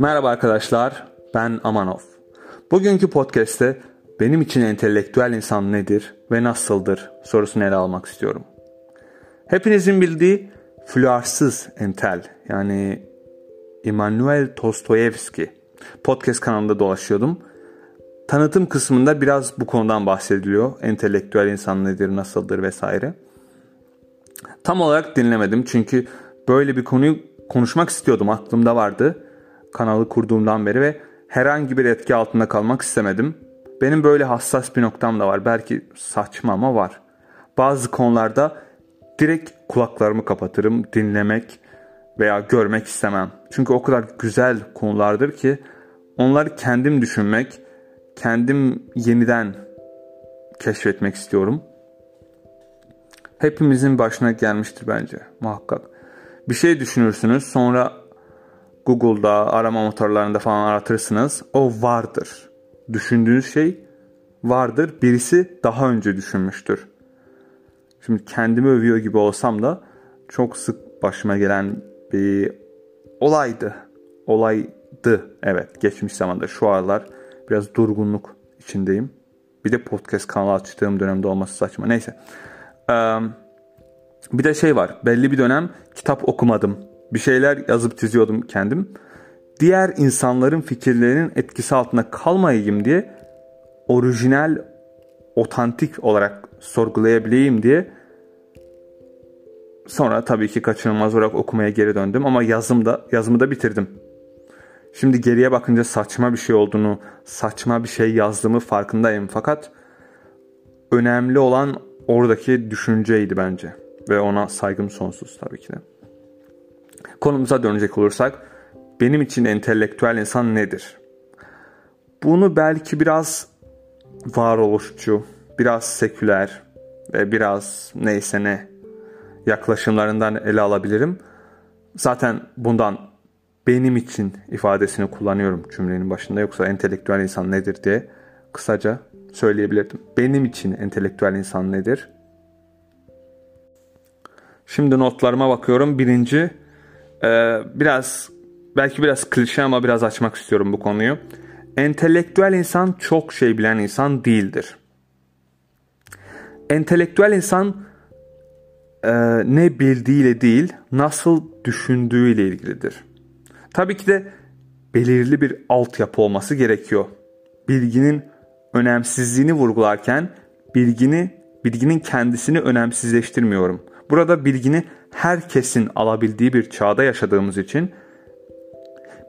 Merhaba arkadaşlar, ben Amanov. Bugünkü podcast'te benim için entelektüel insan nedir ve nasıldır sorusunu ele almak istiyorum. Hepinizin bildiği fluarsız entel yani Immanuel Tostoyevski podcast kanalında dolaşıyordum. Tanıtım kısmında biraz bu konudan bahsediliyor. Entelektüel insan nedir, nasıldır vesaire. Tam olarak dinlemedim çünkü böyle bir konuyu konuşmak istiyordum. Aklımda vardı kanalı kurduğumdan beri ve herhangi bir etki altında kalmak istemedim. Benim böyle hassas bir noktam da var. Belki saçma ama var. Bazı konularda direkt kulaklarımı kapatırım. Dinlemek veya görmek istemem. Çünkü o kadar güzel konulardır ki onları kendim düşünmek, kendim yeniden keşfetmek istiyorum. Hepimizin başına gelmiştir bence muhakkak. Bir şey düşünürsünüz sonra Google'da arama motorlarında falan aratırsınız. O vardır. Düşündüğünüz şey vardır. Birisi daha önce düşünmüştür. Şimdi kendimi övüyor gibi olsam da çok sık başıma gelen bir olaydı. Olaydı. Evet geçmiş zamanda şu aralar biraz durgunluk içindeyim. Bir de podcast kanalı açtığım dönemde olması saçma. Neyse. bir de şey var. Belli bir dönem kitap okumadım bir şeyler yazıp çiziyordum kendim. Diğer insanların fikirlerinin etkisi altında kalmayayım diye orijinal, otantik olarak sorgulayabileyim diye sonra tabii ki kaçınılmaz olarak okumaya geri döndüm ama yazımda yazımı da bitirdim. Şimdi geriye bakınca saçma bir şey olduğunu, saçma bir şey yazdığımı farkındayım fakat önemli olan oradaki düşünceydi bence ve ona saygım sonsuz tabii ki de. Konumuza dönecek olursak benim için entelektüel insan nedir? Bunu belki biraz varoluşçu, biraz seküler ve biraz neyse ne yaklaşımlarından ele alabilirim. Zaten bundan benim için ifadesini kullanıyorum cümlenin başında yoksa entelektüel insan nedir diye kısaca söyleyebilirdim. Benim için entelektüel insan nedir? Şimdi notlarıma bakıyorum. Birinci ee, biraz belki biraz klişe ama biraz açmak istiyorum bu konuyu. Entelektüel insan çok şey bilen insan değildir. Entelektüel insan e, ne bildiğiyle değil, nasıl düşündüğüyle ilgilidir. Tabii ki de belirli bir altyapı olması gerekiyor. Bilginin önemsizliğini vurgularken bilgini bilginin kendisini önemsizleştirmiyorum. Burada bilgini herkesin alabildiği bir çağda yaşadığımız için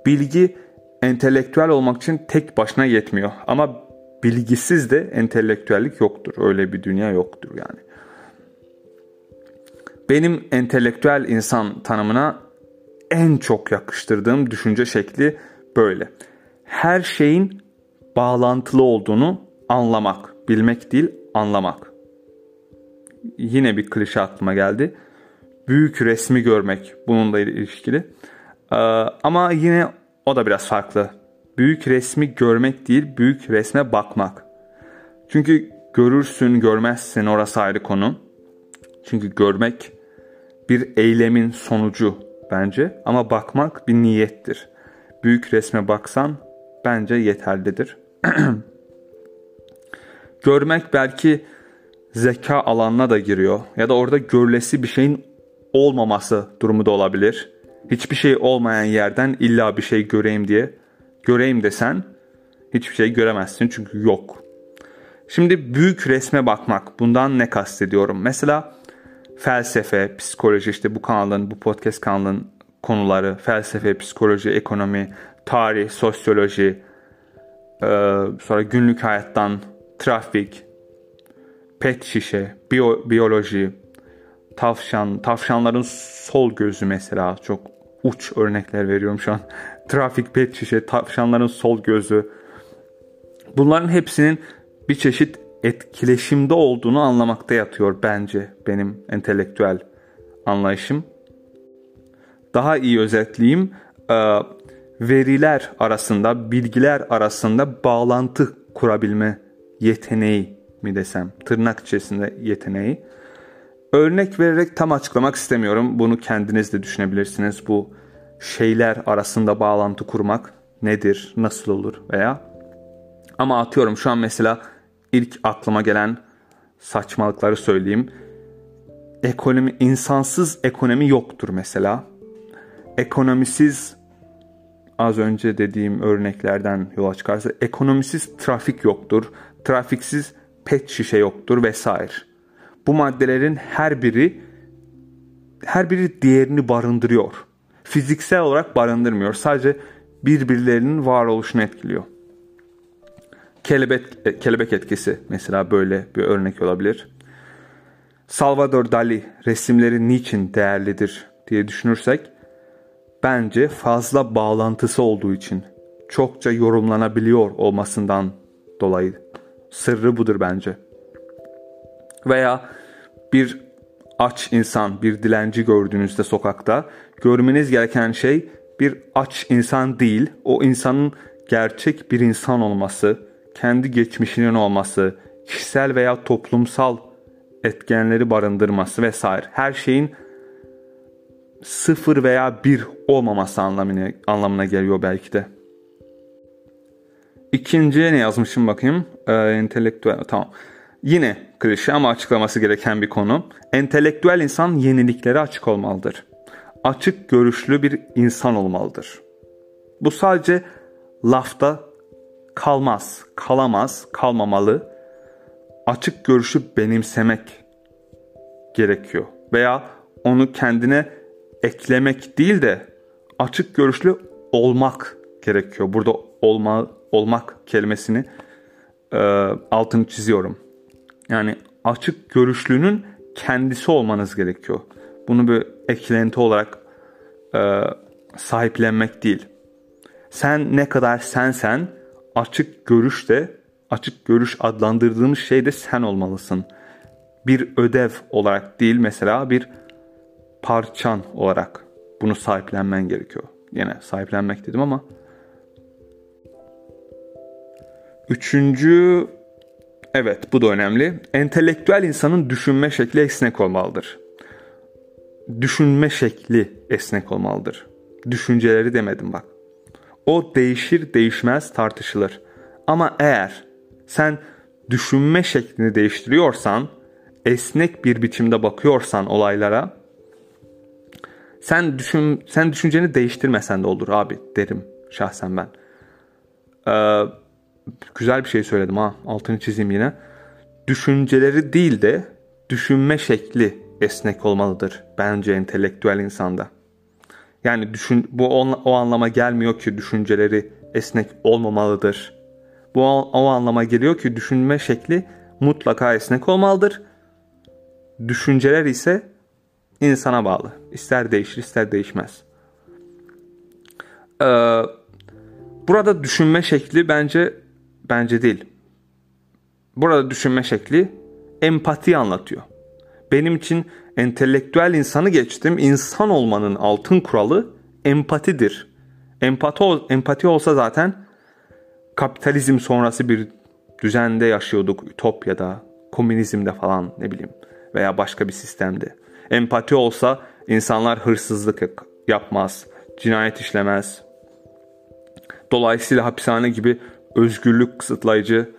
bilgi entelektüel olmak için tek başına yetmiyor. Ama bilgisiz de entelektüellik yoktur. Öyle bir dünya yoktur yani. Benim entelektüel insan tanımına en çok yakıştırdığım düşünce şekli böyle. Her şeyin bağlantılı olduğunu anlamak, bilmek değil, anlamak. Yine bir klişe aklıma geldi büyük resmi görmek bununla ilişkili. Ee, ama yine o da biraz farklı. Büyük resmi görmek değil, büyük resme bakmak. Çünkü görürsün, görmezsin orası ayrı konu. Çünkü görmek bir eylemin sonucu bence ama bakmak bir niyettir. Büyük resme baksan bence yeterlidir. Görmek belki zeka alanına da giriyor ya da orada görülesi bir şeyin olmaması durumu da olabilir. Hiçbir şey olmayan yerden illa bir şey göreyim diye göreyim desen hiçbir şey göremezsin çünkü yok. Şimdi büyük resme bakmak bundan ne kastediyorum? Mesela felsefe, psikoloji işte bu kanalın, bu podcast kanalının konuları felsefe, psikoloji, ekonomi, tarih, sosyoloji, sonra günlük hayattan trafik, pet şişe, biyo, biyoloji, tavşan, tavşanların sol gözü mesela çok uç örnekler veriyorum şu an. Trafik pet şişe, tavşanların sol gözü. Bunların hepsinin bir çeşit etkileşimde olduğunu anlamakta yatıyor bence benim entelektüel anlayışım. Daha iyi özetleyeyim. Veriler arasında, bilgiler arasında bağlantı kurabilme yeteneği mi desem, tırnak içerisinde yeteneği. Örnek vererek tam açıklamak istemiyorum. Bunu kendiniz de düşünebilirsiniz. Bu şeyler arasında bağlantı kurmak nedir, nasıl olur veya ama atıyorum şu an mesela ilk aklıma gelen saçmalıkları söyleyeyim. Ekonomi insansız ekonomi yoktur mesela. Ekonomisiz az önce dediğim örneklerden yola çıkarsa ekonomisiz trafik yoktur. Trafiksiz pet şişe yoktur vesaire. Bu maddelerin her biri her biri diğerini barındırıyor. Fiziksel olarak barındırmıyor. Sadece birbirlerinin varoluşunu etkiliyor. Kelebek, e, kelebek etkisi mesela böyle bir örnek olabilir. Salvador Dali resimleri niçin değerlidir diye düşünürsek bence fazla bağlantısı olduğu için çokça yorumlanabiliyor olmasından dolayı sırrı budur bence. Veya bir aç insan, bir dilenci gördüğünüzde sokakta görmeniz gereken şey bir aç insan değil, o insanın gerçek bir insan olması, kendi geçmişinin olması, kişisel veya toplumsal etkenleri barındırması vesaire. Her şeyin sıfır veya bir olmaması anlamına, anlamına geliyor belki de. İkinciye ne yazmışım bakayım. Ee, entelektüel tamam. Yine klişe ama açıklaması gereken bir konu. Entelektüel insan yeniliklere açık olmalıdır. Açık görüşlü bir insan olmalıdır. Bu sadece lafta kalmaz, kalamaz, kalmamalı. Açık görüşü benimsemek gerekiyor. Veya onu kendine eklemek değil de açık görüşlü olmak gerekiyor. Burada olma, olmak kelimesini e, altını çiziyorum. Yani açık görüşlünün kendisi olmanız gerekiyor. Bunu bir eklenti olarak e, sahiplenmek değil. Sen ne kadar sensen açık görüş de açık görüş adlandırdığımız şey de sen olmalısın. Bir ödev olarak değil mesela bir parçan olarak bunu sahiplenmen gerekiyor. Yine sahiplenmek dedim ama Üçüncü Evet bu da önemli. Entelektüel insanın düşünme şekli esnek olmalıdır. Düşünme şekli esnek olmalıdır. Düşünceleri demedim bak. O değişir değişmez tartışılır. Ama eğer sen düşünme şeklini değiştiriyorsan, esnek bir biçimde bakıyorsan olaylara, sen düşün sen düşünceni değiştirmesen de olur abi derim şahsen ben. Ee, güzel bir şey söyledim ha. Altını çizeyim yine. Düşünceleri değil de düşünme şekli esnek olmalıdır bence entelektüel insanda. Yani düşün bu o, o anlama gelmiyor ki düşünceleri esnek olmamalıdır. Bu o anlama geliyor ki düşünme şekli mutlaka esnek olmalıdır. Düşünceler ise insana bağlı. İster değişir ister değişmez. Ee, burada düşünme şekli bence bence değil. Burada düşünme şekli empati anlatıyor. Benim için entelektüel insanı geçtim. İnsan olmanın altın kuralı empatidir. Empati, empati olsa zaten kapitalizm sonrası bir düzende yaşıyorduk. Ütopya'da, komünizmde falan ne bileyim veya başka bir sistemde. Empati olsa insanlar hırsızlık yapmaz, cinayet işlemez. Dolayısıyla hapishane gibi özgürlük kısıtlayıcı,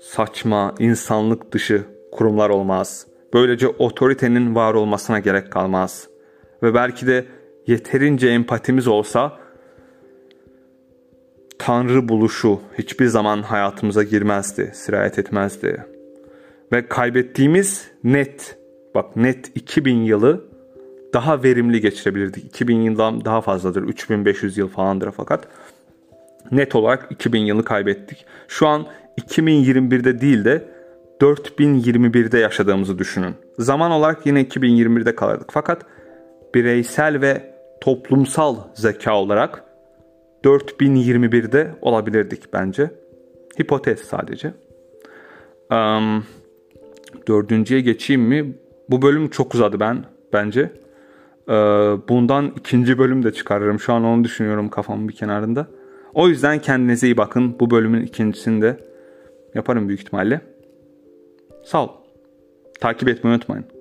saçma, insanlık dışı kurumlar olmaz. Böylece otoritenin var olmasına gerek kalmaz. Ve belki de yeterince empatimiz olsa Tanrı buluşu hiçbir zaman hayatımıza girmezdi, sirayet etmezdi. Ve kaybettiğimiz net, bak net 2000 yılı daha verimli geçirebilirdik. 2000 yıldan daha fazladır, 3500 yıl falandır fakat net olarak 2000 yılı kaybettik. Şu an 2021'de değil de 4021'de yaşadığımızı düşünün. Zaman olarak yine 2021'de kalırdık. Fakat bireysel ve toplumsal zeka olarak 4021'de olabilirdik bence. Hipotez sadece. Dördüncüye geçeyim mi? Bu bölüm çok uzadı ben bence. Ee, bundan ikinci bölüm de çıkarırım. Şu an onu düşünüyorum kafamın bir kenarında. O yüzden kendinize iyi bakın. Bu bölümün ikincisinde yaparım büyük ihtimalle. Sağ ol. Takip etmeyi unutmayın.